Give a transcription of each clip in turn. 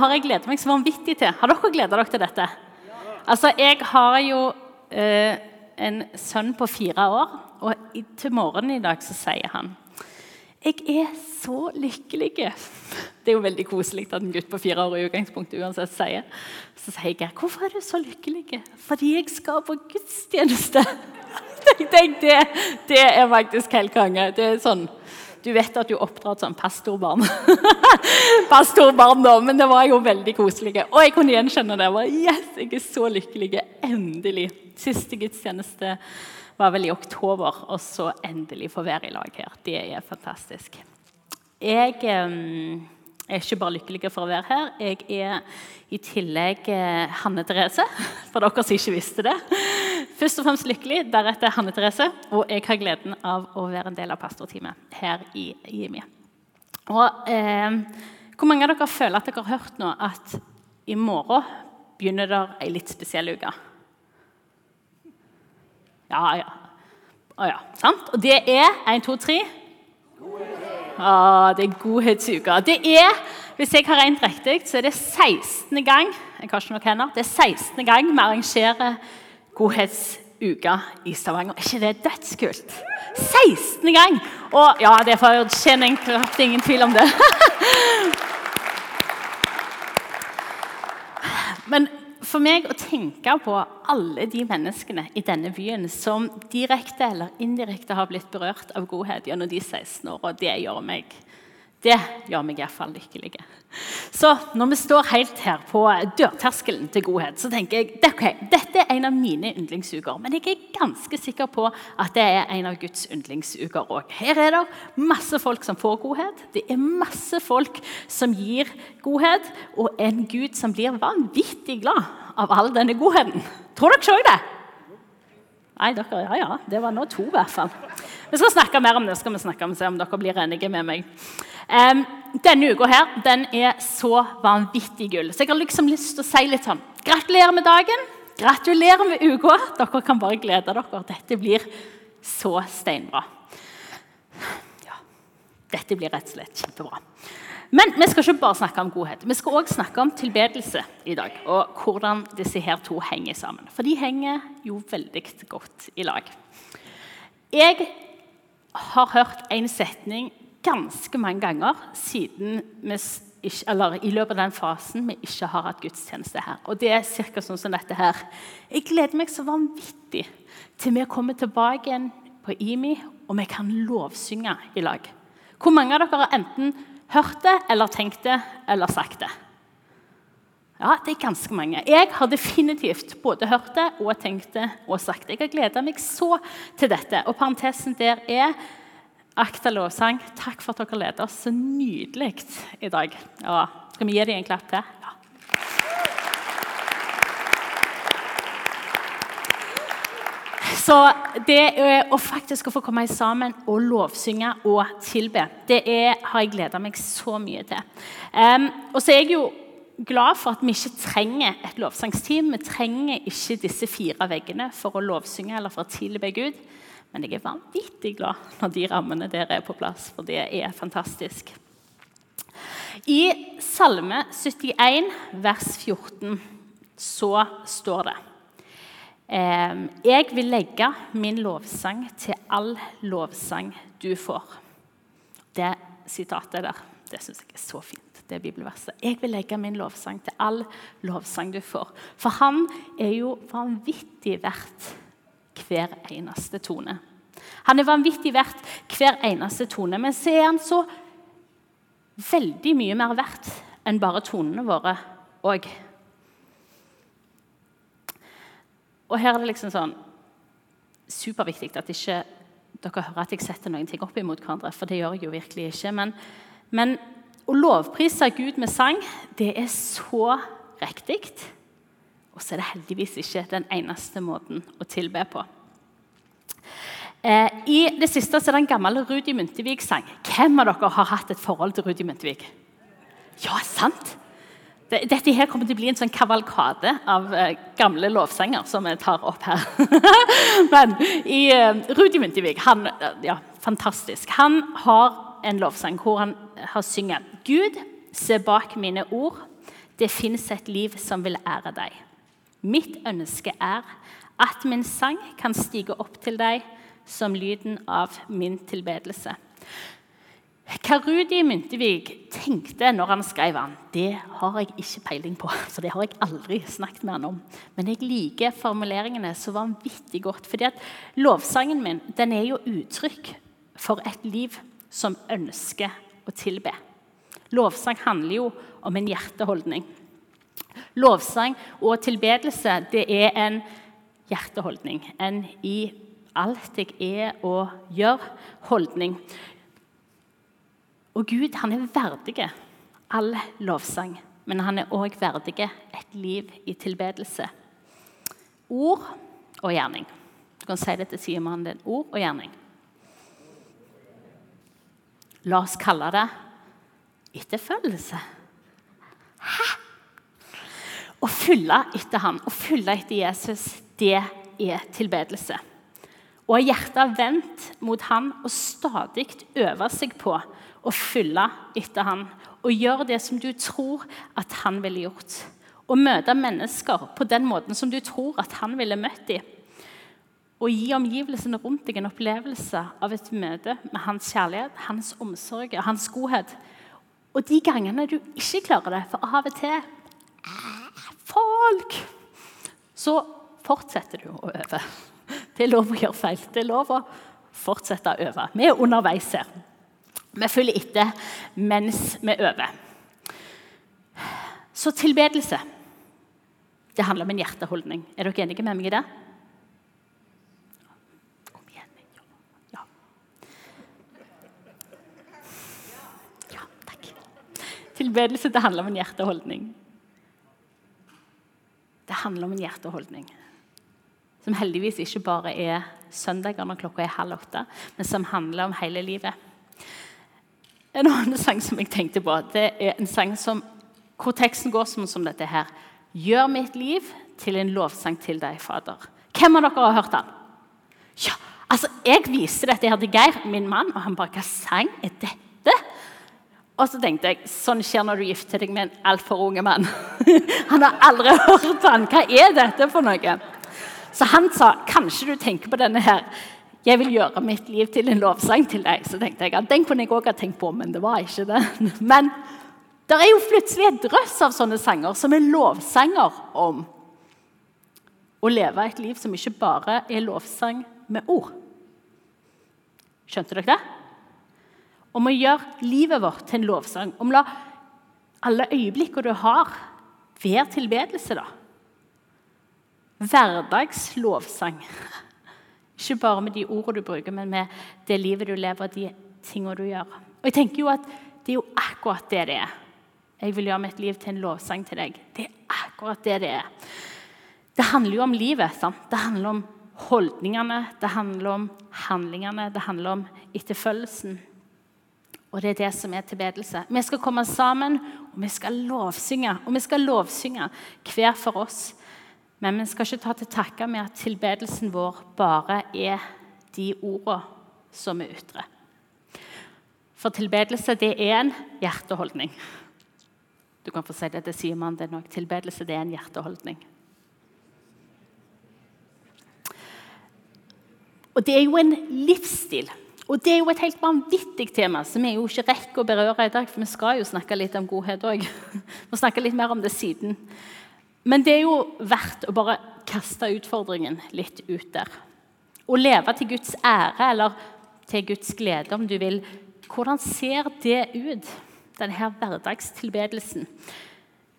har jeg gledet meg så vanvittig til. Har dere gleda dere til dette? Altså, Jeg har jo eh, en sønn på fire år, og til morgenen i dag så sier han jeg er så lykkelig. Det er jo veldig koselig at en gutt på fire år i utgangspunktet uansett sier. Så sier jeg hvorfor er du så lykkelig? Fordi jeg skal på gudstjeneste. Tenk, det, det er faktisk helt konge. Det er sånn, du vet at du oppdrar som pastorbarn. pastorbarn da, Men det var jo veldig koselig. Og jeg kunne gjenkjenne det. Jeg var, yes, jeg er så lykkelig. Endelig. Siste gudstjeneste var vel i oktober, og så endelig få være i lag her. Det er fantastisk. Jeg eh, er ikke bare lykkelig for å være her. Jeg er i tillegg eh, Hanne Therese, for dere som ikke visste det. Først og fremst lykkelig, deretter Hanne Therese. Og jeg har gleden av å være en del av pastorteamet her i Jimmy. Og eh, Hvor mange av dere føler at dere har hørt nå at i morgen begynner det ei litt spesiell uke? Ja, ja. Å ja. Sant? Og det er 1, 2, 3 Ah, det er godhetsuka. Det er, hvis jeg har regnet riktig, så er det 16. gang jeg har ikke noe hender, det er 16. gang vi arrangerer Godhetsuka i Stavanger. Er ikke det dødskult? 16. gang! Og ja, det er fortjening. Det er ingen tvil om det. Men for meg å tenke på alle de menneskene i denne byen som direkte eller indirekte har blitt berørt av godhet gjennom de 16 åra, det gjør meg det gjør meg iallfall lykkelig. Så når vi står helt her på dørterskelen til godhet, så tenker jeg okay, dette er en av mine yndlingsuker. Men jeg er ganske sikker på at det er en av Guds yndlingsuker òg. Her er det masse folk som får godhet. Det er masse folk som gir godhet. Og en Gud som blir vanvittig glad av all denne godheten. Tror dere sjøl det? Nei, dere, ja, ja. Det var nå to, i hvert fall. Vi skal snakke mer om det, skal vi snakke om, se om dere blir enige med meg. Denne uka her, den er så vanvittig gull. Så jeg har liksom lyst til å si litt sånn Gratulerer med dagen. Gratulerer med uka. Dere kan bare glede dere. Dette blir så steinbra. Ja, dette blir rett og slett kjempebra. Men vi skal ikke bare snakke om godhet. Vi skal også snakke om tilbedelse i dag. Og hvordan disse her to henger sammen. For de henger jo veldig godt i lag. Jeg har hørt en setning ganske mange ganger siden vi eller i løpet av den fasen vi ikke har hatt gudstjeneste her. Og det er ca. sånn som dette her. Jeg gleder meg så vanvittig til vi kommer tilbake igjen på IMI og vi kan lovsynge i lag. Hvor mange av dere har enten hørt det eller tenkt det eller sagt det? Ja, det er ganske mange. Jeg har definitivt både hørt det og tenkt det og sagt det. Jeg har gleda meg så til dette. Og parentesen der er Akta lovsang, takk for at dere leder oss så nydelig i dag. Ja, skal vi gi dem en klapp til? Ja. Så det å faktisk få komme sammen og lovsynge og tilbe, det er, har jeg gleda meg så mye til. Um, og så er jeg jo glad for at vi ikke trenger et lovsangsteam. Vi trenger ikke disse fire veggene for å lovsynge eller for å tilbe Gud. Men jeg er vanvittig glad når de rammene der er på plass, for det er fantastisk. I Salme 71, vers 14, så står det Jeg vil legge min lovsang til all lovsang du får. Det sitatet der det syns jeg er så fint. det bibelverset. Jeg vil legge min lovsang til all lovsang du får. For han er jo vanvittig verdt hver eneste tone. Han er vanvittig verdt hver eneste tone, men så er han så veldig mye mer verdt enn bare tonene våre òg. Og her er det liksom sånn superviktig at ikke dere hører at jeg setter noen ting opp imot hverandre, for det gjør jeg jo virkelig ikke. Men, men å lovprise Gud med sang, det er så riktig. Og så er det heldigvis ikke den eneste måten å tilbe på. Eh, I det siste så er det en gammel Rudi Muntevik-sang. Hvem av dere har hatt et forhold til Rudi Muntevik? Ja, sant? Dette her kommer til å bli en sånn kavalkade av eh, gamle lovsanger som jeg tar opp her. Men i uh, Rudi Muntevik han, ja, Fantastisk. Han har en lovsang hvor han har synger Gud, se bak mine ord. Det fins et liv som vil ære deg. Mitt ønske er at min sang kan stige opp til deg som lyden av min tilbedelse. Hva Rudi Myntevik tenkte når han skrev han, det har jeg ikke peiling på. så det har jeg aldri snakket med han om. Men jeg liker formuleringene så vanvittig godt. fordi at lovsangen min den er jo uttrykk for et liv som ønsker å tilbe. Lovsang handler jo om en hjerteholdning. Lovsang og tilbedelse det er en hjerteholdning. En i alt jeg er og gjør, holdning. Og Gud han er verdig all lovsang, men han er òg verdig et liv i tilbedelse. Ord og gjerning. Du kan si det til sidemannen din. Ord og gjerning. La oss kalle det etterfølgelse. Hæ? Å følge etter han, å følge etter Jesus, det er tilbedelse. Å ha hjertet vendt mot han og stadig øve seg på å følge etter han og gjøre det som du tror at han ville gjort. Og møte mennesker på den måten som du tror at han ville møtt dem. Og gi omgivelsene rundt deg en opplevelse av et møte med hans kjærlighet, hans omsorg og hans godhet. Og de gangene du ikke klarer det, for av og til folk Så fortsetter du å øve. Det er lov å gjøre feil. Det er lov å fortsette å øve. Vi er underveis her. Vi følger etter mens vi øver. Så tilbedelse det handler om en hjerteholdning. Er dere enige med meg i det? Kom igjen. Ja. ja takk. Tilbedelse det handler om en hjerteholdning. Det handler om en hjerteholdning som heldigvis ikke bare er søndager når klokka er halv åtte, men som handler om hele livet. En annen sang som jeg tenkte på, det er en sang som, hvor teksten går som, som dette her. Gjør mitt liv til en lovsang til deg, Fader. Hvem av dere har hørt den? Ja, altså, Jeg viste dette her til Geir, min mann, og han bare Hva sang er dette? Og så tenkte jeg sånn skjer når du gifter deg med en altfor unge mann. han har aldri hørt den. Hva er dette for noe? Så han sa kanskje du tenker på denne her jeg vil gjøre mitt liv til en lovsang til deg. Så tenkte jeg at Den kunne jeg òg ha tenkt på, men det var ikke det. Men det er jo plutselig et drøss av sånne sanger som er lovsanger om å leve et liv som ikke bare er lovsang med ord. Skjønte dere det? Om å gjøre livet vårt til en lovsang. Om å la alle øyeblikkene du har, være tilbedelse. da. Hverdagslovsang. Ikke bare med de ordene du bruker, men med det livet du lever og de tingene du gjør. Og jeg tenker jo at Det er jo akkurat det det er. Jeg vil gjøre mitt liv til en lovsang til deg. Det er akkurat det det er. Det handler jo om livet. sant? Det handler om holdningene, det handler om handlingene, det handler om etterfølgelsen. Og det er det som er tilbedelse. Vi skal komme sammen, og vi skal lovsynge. Og vi skal lovsynge hver for oss. Men vi skal ikke ta til takke med at tilbedelsen vår bare er de ordene som vi ytrer. For tilbedelse det er en hjerteholdning. Du kan få si det til Simon. det nok. Tilbedelse det er en hjerteholdning. Og det er jo en livsstil. Og det er jo et helt vanvittig tema som vi jo ikke rekker å berøre i dag. For vi skal jo snakke litt om godhet òg. Vi snakker litt mer om det siden. Men det er jo verdt å bare kaste utfordringen litt ut der. Å leve til Guds ære, eller til Guds glede, om du vil. Hvordan ser det ut, denne hverdagstilbedelsen?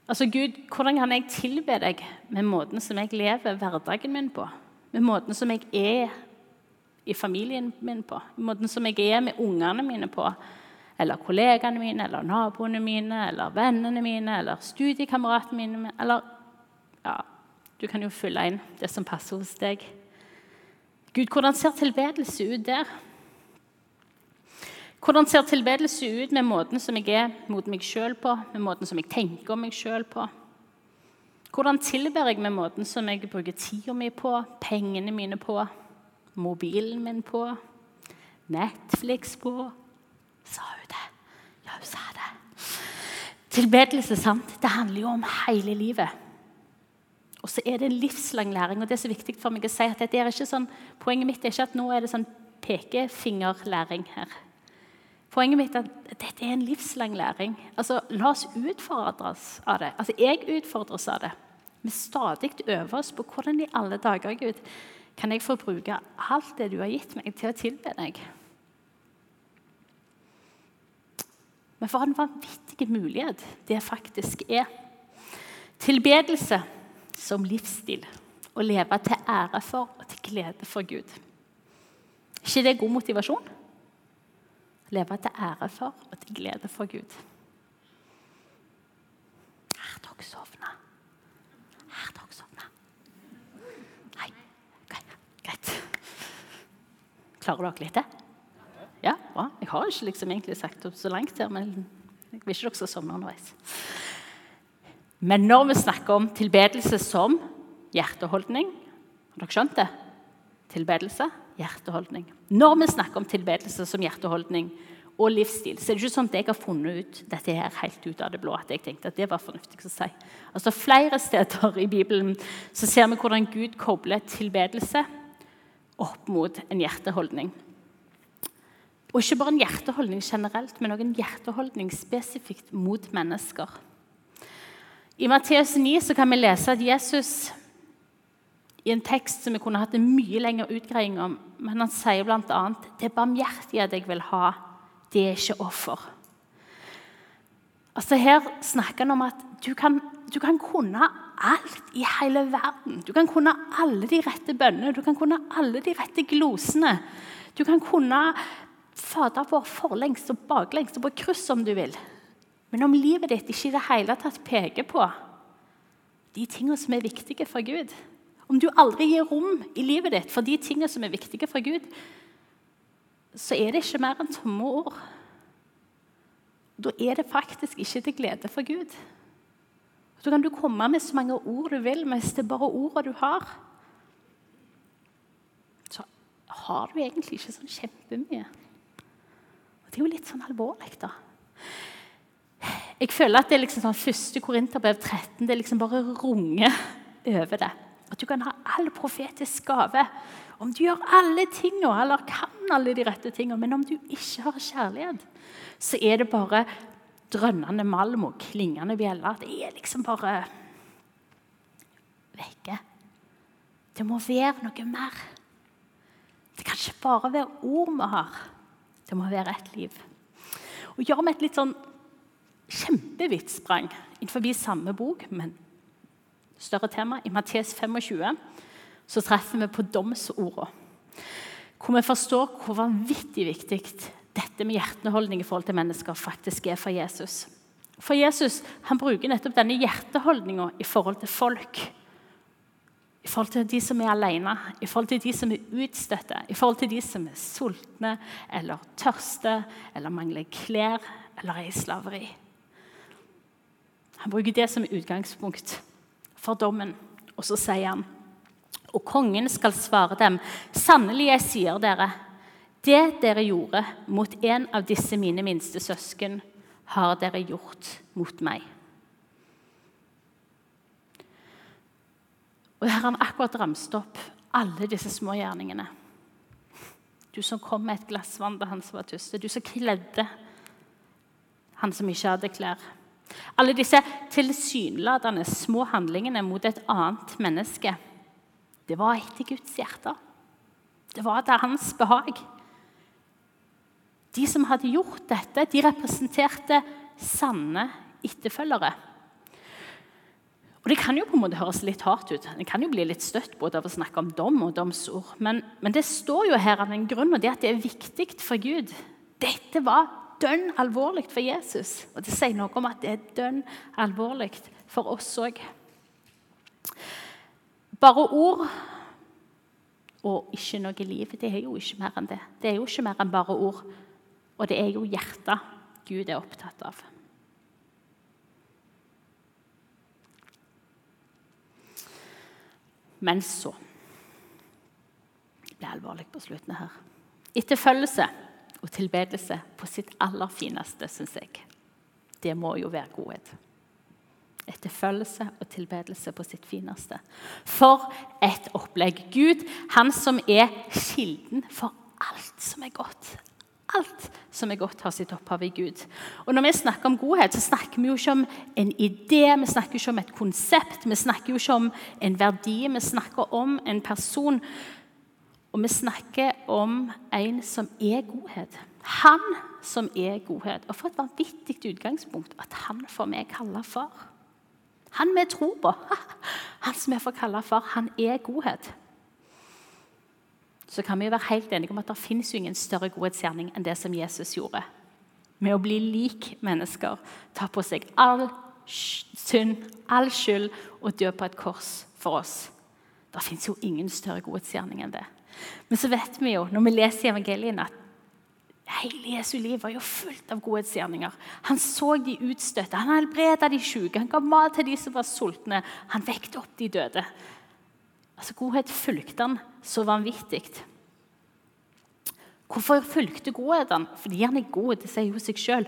Altså, Gud, hvordan kan jeg tilbe deg med måten som jeg lever hverdagen min på? Med måten som jeg er i familien min på? Med måten som jeg er med ungene mine på? Eller kollegaene mine, eller naboene mine, eller vennene mine, eller studiekameratene mine? Eller ja, Du kan jo fylle inn det som passer hos deg. Gud, hvordan ser tilbedelse ut der? Hvordan ser tilbedelse ut med måten som jeg er mot meg sjøl på, med måten som jeg tenker om meg sjøl på? Hvordan tilber jeg med måten som jeg bruker tida mi på, pengene mine på, mobilen min på, Netflix på? Sa hun det? Ja, hun sa det. Tilbedelse sant? det handler jo om hele livet. Og så er det en livslang læring. og det er så viktig for meg å si at det er ikke sånn, Poenget mitt er ikke at nå er det sånn pekefingerlæring her. Poenget mitt er at dette er en livslang læring. Altså, La oss utfordres av det. Altså, Jeg utfordres av det. Vi stadig øver oss på hvordan i alle dager Gud, kan jeg få bruke alt det du har gitt meg, til å tilbe deg. Men for en vanvittig mulighet det faktisk er. Tilbedelse som livsstil. Å leve til ære for og til glede for Gud. ikke det god motivasjon? Leve til ære for og til glede for Gud. Har dere sovna? Har dere sovna? Nei? Greit. Klarer dere litt til? Ja, bra. Jeg har ikke liksom egentlig sagt opp så langt her, men jeg vil ikke dere skal sovne underveis. Men når vi snakker om tilbedelse som hjerteholdning Har dere skjønt det? Tilbedelse, hjerteholdning. Når vi snakker om tilbedelse som hjerteholdning og livsstil, så er det ikke sånn at jeg har funnet ut dette her helt ut av det blå. at jeg tenkte at det var fornuftig å si. Altså Flere steder i Bibelen så ser vi hvordan Gud kobler tilbedelse opp mot en hjerteholdning. Og ikke bare en hjerteholdning generelt, men også en hjerteholdning spesifikt mot mennesker. I Matteus 9 så kan vi lese at Jesus i en tekst som vi kunne hatt en mye lengre utgreiing om, men han sier bl.a.: Det er barmhjertighet jeg vil ha, det er ikke offer. Altså Her snakker han om at du kan, du kan kunne alt i hele verden. Du kan kunne alle de rette bønnene, du kan kunne alle de rette glosene. Du kan kunne Fader vår forlengs og baklengs og på kryss om du vil. Men om livet ditt ikke i det hele tatt peker på de tingene som er viktige for Gud Om du aldri gir rom i livet ditt for de tingene som er viktige for Gud, så er det ikke mer enn tomme ord. Da er det faktisk ikke til glede for Gud. Så kan du komme med så mange ord du vil, men hvis det er bare ordene du har, så har du egentlig ikke sånn kjempemye. Og Det er jo litt sånn alvorlig, da. Jeg føler at det er liksom sånn første Korinterbrev 13 det liksom bare runger over det. At du kan ha all profetisk gave. Om du gjør alle tingene eller kan alle de rette tingene, men om du ikke har kjærlighet, så er det bare drønnende malm og klingende bjeller. Det er liksom bare vekke. Det må være noe mer. Det kan ikke bare være ord vi har. Det må være et liv. Og gjør vi et litt sånn kjempevidt sprang innenfor samme bok, men større tema, i Mattes 25, så treffer vi på domsordene. Hvor vi forstår hvor vanvittig viktig dette med hjerteholdning i forhold til mennesker faktisk er for Jesus. For Jesus han bruker nettopp denne hjerteholdninga i forhold til folk i forhold til de som er alene, i forhold til de som er utstøtte, i forhold til de som er sultne eller tørste eller mangler klær eller er i slaveri. Han bruker det som utgangspunkt for dommen, og så sier han og kongen skal svare dem, sannelig, jeg sier dere, det dere gjorde mot en av disse mine minste søsken, har dere gjort mot meg. Og her har han akkurat ramset opp alle disse små gjerningene. Du som kom med et glass vann da han som var tyste. Du som kledde han som ikke hadde klær. Alle disse tilsynelatende små handlingene mot et annet menneske. Det var etter Guds hjerte. Det var til hans behag. De som hadde gjort dette, de representerte sanne etterfølgere. Og Det kan jo på en måte høres litt hardt ut. En kan jo bli litt støtt både av å snakke om dom og domsord. Men, men det står jo her av en grunn, og det at det er viktig for Gud. Dette var dønn alvorlig for Jesus, og det sier noe om at det er dønn alvorlig for oss òg. Bare ord og ikke noe liv, det er jo ikke mer enn det. Det er jo ikke mer enn bare ord. Og det er jo hjertet Gud er opptatt av. Men så Det ble alvorlig på slutten her. Etterfølgelse og tilbedelse på sitt aller fineste, syns jeg. det må jo være godhet. Etterfølgelse og tilbedelse på sitt fineste. For et opplegg! Gud, han som er kilden for alt som er godt. Alt som er godt, har sitt opphav i Gud. Og Når vi snakker om godhet, så snakker vi jo ikke om en idé, vi snakker ikke om et konsept, vi snakker jo ikke om en verdi, vi snakker om en person. Og vi snakker om en som er godhet. Han som er godhet. Og for et vanvittig utgangspunkt at han får meg kalle far. Han vi tror på, han som vi får kalle far, han er godhet så kan vi være helt enige om at det finnes ingen større godhetsgjerning enn det som Jesus gjorde. Med å bli lik mennesker, ta på seg all synd, all skyld og dø på et kors for oss. Det fins jo ingen større godhetsgjerning enn det. Men så vet vi jo, når vi leser evangeliene, at hele Jesu liv var jo fullt av godhetsgjerninger. Han så de utstøtte, han helbreda de syke, han ga mat til de som var sultne. Han vekte opp de døde. Altså, Godhet fulgte han så vanvittig. Hvorfor fulgte godheten? Fordi han er god. Det sier jo seg sjøl.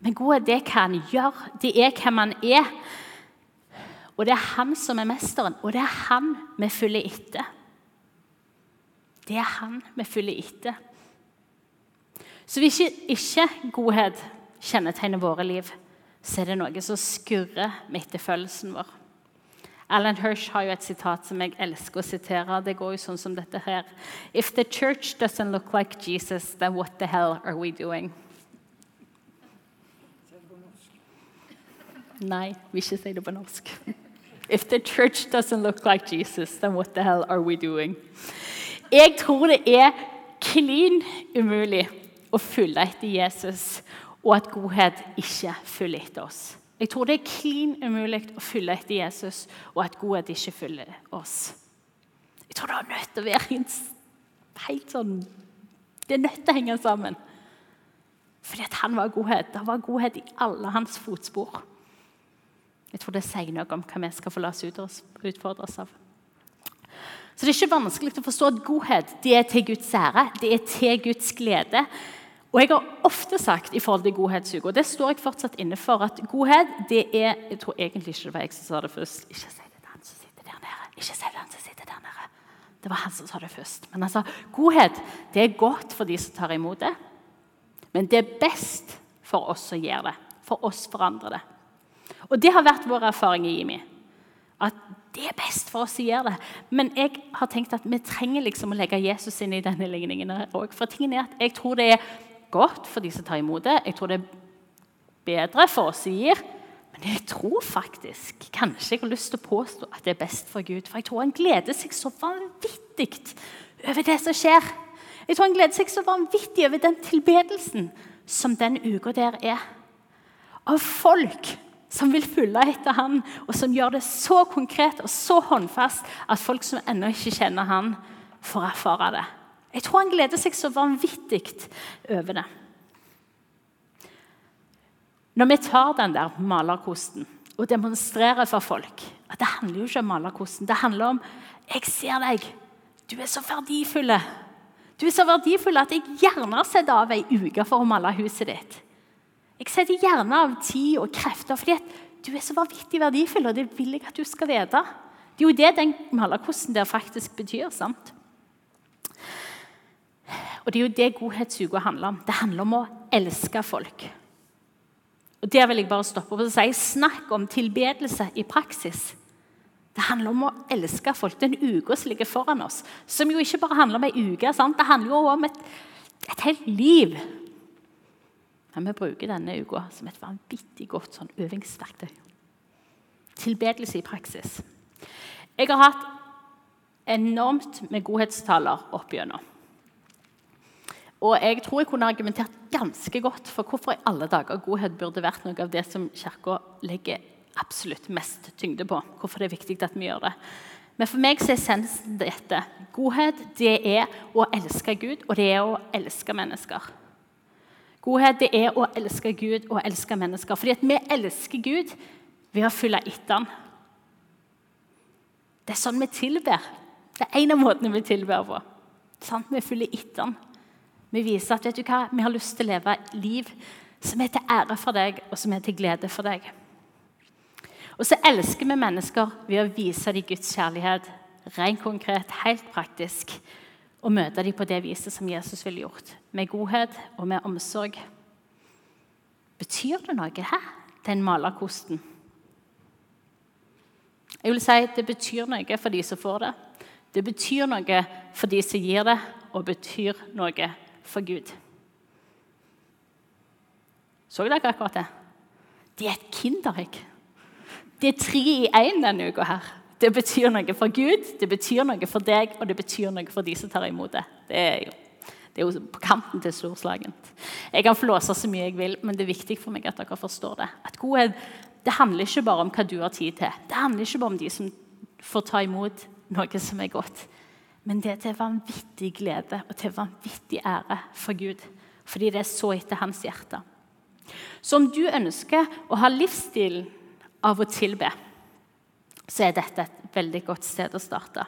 Men godhet det er hva han gjør. Det er hvem han er. Og det er han som er mesteren, og det er han vi følger etter. Det er han vi følger etter. Så hvis ikke, ikke godhet kjennetegner våre liv, så er det noe som skurrer med etterfølgelsen vår. Alan Hirsch har jo et sitat som jeg elsker å sitere. Det går jo sånn som dette her. If the church doesn't look like Jesus, then what the hell are we doing? Nei, vi ikke si det på norsk. If the church doesn't look like Jesus, then what the hell are we doing? Jeg tror det er klin umulig å følge etter Jesus, og at godhet ikke følger etter oss. Jeg tror det er klin umulig å følge etter Jesus, og at godhet ikke følger oss. Jeg tror det er nødt til å være helt sånn Det er nødt til å henge sammen. Fordi at han var godhet. Det var godhet i alle hans fotspor. Jeg tror det sier noe om hva vi skal få la oss utfordres av. Så Det er ikke vanskelig å forstå at godhet det er til Guds ære, det er til Guds glede. Og Jeg har ofte sagt i forhold til godhetsuke, og det står jeg fortsatt inne for, at godhet det er Jeg tror egentlig ikke det var jeg som sa det først. Ikke si det til han som sitter der nede. Ikke si det han som sitter der nede. Det var han som sa det først. Men altså, godhet det er godt for de som tar imot det. Men det er best for oss som gjør det. For oss forandrer det. Og det har vært vår erfaring i IMI. At det er best for oss å gjøre det. Men jeg har tenkt at vi trenger liksom å legge Jesus inn i denne ligningen òg. For tingen er at jeg tror det er godt for de som tar imot det. Jeg tror det er bedre for oss som gir. Men jeg tror faktisk kanskje jeg har lyst til å påstå at det er best for Gud. For jeg tror han gleder seg så vanvittig over det som skjer. Jeg tror han gleder seg så vanvittig over den tilbedelsen som den uka der er. Av folk som vil følge etter han, og som gjør det så konkret og så håndfast at folk som ennå ikke kjenner han, får erfare det. Jeg tror han gleder seg så vanvittig over det. Når vi tar den der malerkosten og demonstrerer for folk at Det handler jo ikke om malerkosten. Det handler om jeg ser deg. Du er så verdifull. Du er så verdifull at jeg gjerne setter av ei uke for å male huset ditt. Jeg setter gjerne av tid og krefter fordi du er så vanvittig verdifull, og det vil jeg at du skal vite. Det er jo det den malerkosten der faktisk betyr. sant? Og Det er jo det godhetsuka handler om. Det handler om å elske folk. Og Der vil jeg bare stoppe opp og si snakk om tilbedelse i praksis. Det handler om å elske folk. Den uka som ligger foran oss, som jo ikke bare handler om ei uke. Det handler jo om et, et helt liv. Men vi bruker denne uka som et vanvittig godt sånn øvingsverktøy. Tilbedelse i praksis. Jeg har hatt enormt med godhetstaler opp gjennom. Og jeg tror jeg kunne argumentert ganske godt for hvorfor i alle dager godhet burde vært noe av det som Kirka legger absolutt mest tyngde på. Hvorfor det er viktig at vi gjør det. Men for meg så er essensen dette. Godhet det er å elske Gud, og det er å elske mennesker. Godhet det er å elske Gud og elske mennesker. Fordi at vi elsker Gud ved å følge etter ham. Det er sånn vi tilber. Det er en av måtene vi tilber på. Sånn, vi følger etter ham. Vi viser at vet du hva, vi har lyst til å leve liv som er til ære for deg, og som er til glede for deg. Og så elsker vi mennesker ved å vise dem Guds kjærlighet rent konkret, helt praktisk, og møte dem på det viset som Jesus ville gjort, med godhet og med omsorg. Betyr det noe, hæ, den malerkosten? Jeg vil si Det betyr noe for de som får det. Det betyr noe for de som gir det, og betyr noe for Gud. Så dere akkurat det? Det er et kinderegg. Det er tre i én denne uka. her. Det betyr noe for Gud, det betyr noe for deg, og det betyr noe for de som tar imot det. Det er jo, det er jo på kanten til storslagent. Jeg kan flåse så mye jeg vil, men det er viktig for meg at dere forstår det. At godhet det handler ikke bare om hva du har tid til. Det handler ikke bare om de som får ta imot noe som er godt. Men det er til vanvittig glede og til vanvittig ære for Gud. Fordi det er så etter hans hjerte. Så om du ønsker å ha livsstilen av å tilbe, så er dette et veldig godt sted å starte.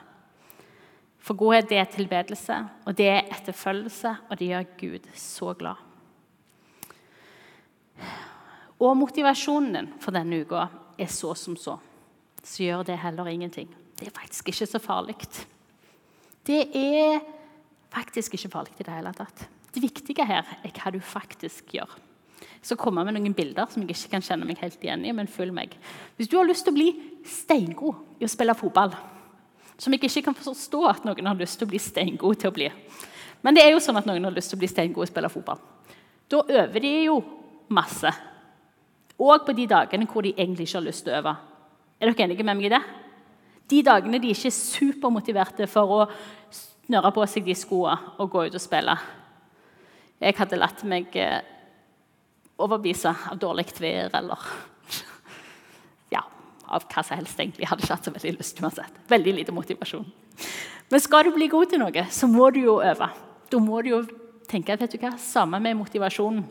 For godhet det er tilbedelse, og det er etterfølgelse, og det gjør Gud så glad. Og motivasjonen din for denne uka er så som så. Så gjør det heller ingenting. Det er faktisk ikke så farlig. Det er faktisk ikke farlig i det hele tatt. Det viktige her er hva du faktisk gjør. Så kommer jeg med noen bilder som jeg ikke kan kjenne meg helt igjen i. men følg meg. Hvis du har lyst til å bli steingod i å spille fotball, som jeg ikke kan forstå at noen har lyst til å bli steingod til å bli Men det er jo sånn at noen har lyst til å bli steingod i å spille fotball. Da øver de jo masse. Og på de dagene hvor de egentlig ikke har lyst til å øve. Er dere enige med meg i det? De dagene de ikke er supermotiverte for å snøre på seg de skoene og gå ut og spille. Jeg hadde latt meg eh, overbevise av dårlig vær eller ja, av hva som helst. egentlig. Jeg hadde ikke hatt så veldig lyst uansett. Veldig lite motivasjon. Men skal du bli god til noe, så må du jo øve. Da må du jo tenke vet du hva, samme med motivasjonen.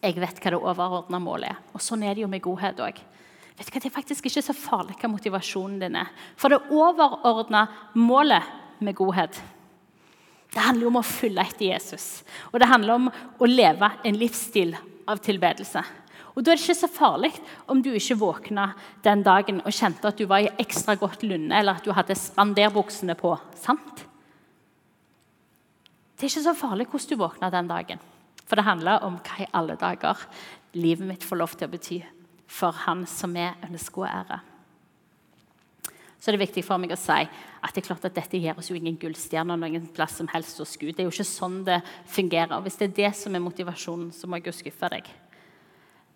Jeg vet hva det overordna målet er. Og Sånn er det jo med godhet òg. Det er faktisk ikke så farlig hva motivasjonen din er. For det overordna målet med godhet det handler om å følge etter Jesus. Og det handler om å leve en livsstil av tilbedelse. Og Da er det ikke så farlig om du ikke våkna den dagen og kjente at du var i ekstra godt lunde, eller at du hadde spanderbuksene på. sant? Det er ikke så farlig hvordan du våkna den dagen. For det handler om hva i alle dager livet mitt får lov til å bety for Han som vi ønsker å ære. Så er det viktig for meg å si at det er klart at dette gir oss jo ingen gullstjerner noen plass som helst hos Gud. Det er jo ikke sånn det fungerer. Og Hvis det er det som er motivasjonen, så må jeg jo skuffe deg.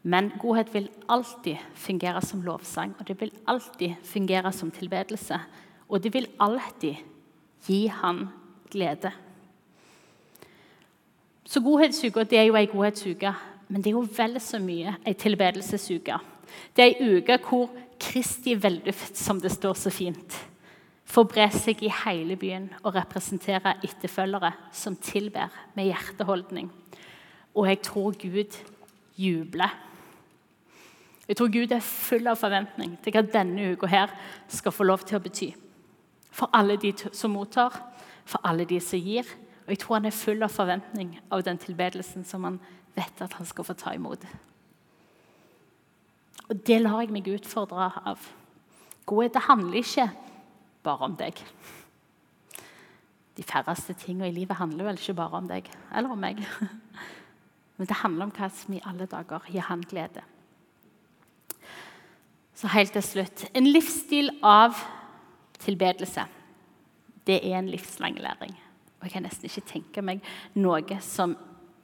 Men godhet vil alltid fungere som lovsang, og det vil alltid fungere som tilbedelse. Og det vil alltid gi han glede. Så godhetsuka det er jo ei godhetsuke, men det er jo vel så mye ei tilbedelsesuke. Det er ei uke hvor Kristi velduft, som det står så fint, får bre seg i hele byen og representere etterfølgere som tilber med hjerteholdning. Og jeg tror Gud jubler. Jeg tror Gud er full av forventning til hva denne uka her skal få lov til å bety. For alle de som mottar, for alle de som gir. Og jeg tror han er full av forventning av den tilbedelsen som han vet at han skal få ta imot. Og det lar jeg meg utfordre av. Godhet handler ikke bare om deg. De færreste tingene i livet handler vel ikke bare om deg eller om meg. Men det handler om hva som i alle dager gir han glede. Så helt til slutt En livsstil av tilbedelse. Det er en livslang læring. Og Jeg kan nesten ikke tenke meg noe som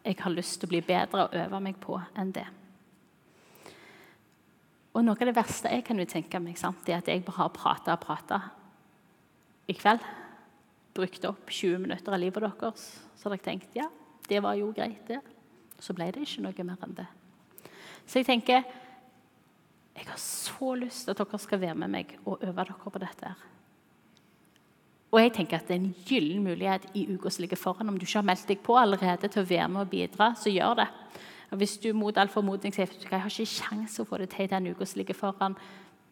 jeg har lyst til å bli bedre og øve meg på enn det. Og Noe av det verste jeg kan jo tenke meg, sant, er at jeg bare har prata og prata i kveld. Brukt opp 20 minutter av livet deres. Så hadde jeg tenkt ja, det var jo greit, det. Så ble det ikke noe mer enn det. Så jeg tenker jeg har så lyst til at dere skal være med meg og øve dere på dette. her. Og jeg tenker at Det er en gyllen mulighet i uka som ligger foran. Om du ikke har meldt deg på allerede til å være med og bidra, så gjør det. Og hvis du mot all formodning sier at jeg har ikke sjanse å få det til i den uka som ligger foran,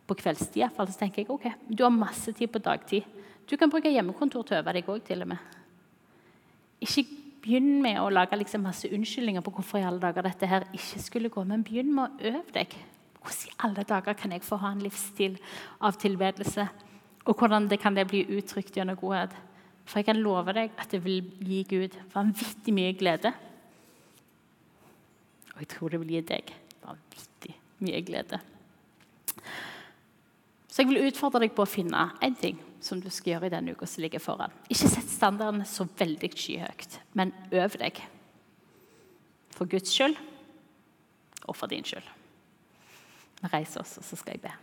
på kveldstid så tenker jeg ok, du har masse tid på dagtid. Du kan bruke hjemmekontor til å øve deg òg, til og med. Ikke begynn med å lage liksom masse unnskyldninger på hvorfor i alle dager dette her ikke skulle gå, men begynn med å øve deg. Hvordan i alle dager kan jeg få ha en livsstil av tilbedelse? Og hvordan det kan det bli uttrykt gjennom godhet? For jeg kan love deg at det vil gi Gud vanvittig mye glede. Og jeg tror det vil gi deg vanvittig mye glede. Så jeg vil utfordre deg på å finne én ting som du skal gjøre i denne uka som ligger foran. Ikke sett standarden så veldig skyhøyt, men øv deg. For Guds skyld og for din skyld. Vi reiser oss, og så skal jeg be.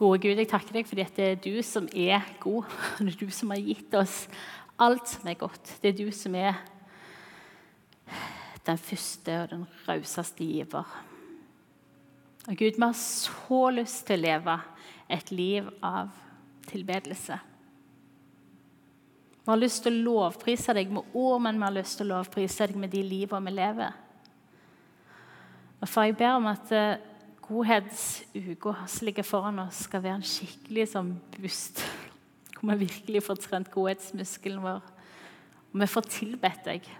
Gode Gud, jeg takker deg fordi det er du som er god. Det er du som har gitt oss alt som er godt. Det er du som er den første og den rauseste giver. Og Gud, vi har så lyst til å leve et liv av tilbedelse. Vi har lyst til å lovprise deg med ord, men vi har lyst til å lovprise deg med de livene vi lever. Og Far, Jeg ber om at eh, godhetsuka som ligger foran oss, skal være en skikkelig sånn boost. Hvor vi virkelig får trent godhetsmuskelen vår. Og vi får tilbedt deg.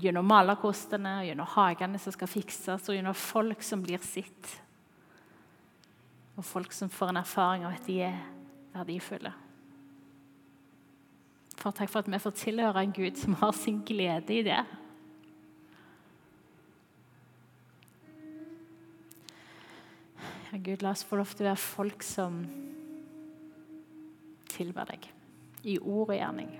Gjennom malerkostene, gjennom hagene som skal fikses, og gjennom folk som blir sitt. Og folk som får en erfaring av at de er verdifulle. For takk for at vi får tilhøre en Gud som har sin glede i det. Gud, la oss få lov til å være folk som tilber deg i ord og gjerning.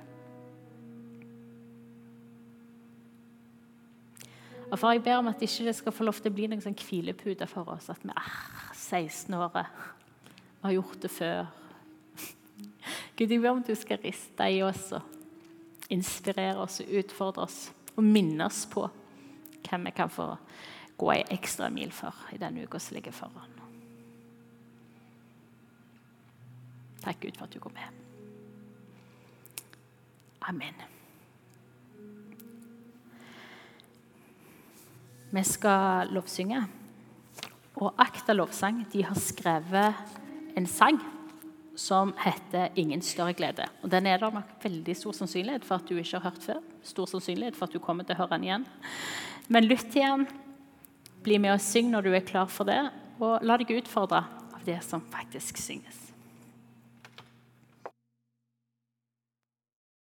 Og far, Jeg ber om at det ikke skal få lov til å bli noen sånn hvilepute for oss. At vi er 16 år, vi har gjort det før. Gud, jeg ber om du skal riste i oss og inspirere oss og utfordre oss. Og minne oss på hvem vi kan få gå ei ekstra mil for i denne uka som ligger foran. Takk, Gud, for at du går med. Amen. Vi skal lovsynge. Og Akta lovsang de har skrevet en sang som heter 'Ingen større glede'. Og Den er det nok veldig stor sannsynlighet for at du ikke har hørt før. Stor sannsynlighet for at du kommer til å høre den igjen. Men lytt til den. Bli med og syng når du er klar for det, og la deg utfordre av det som faktisk synges.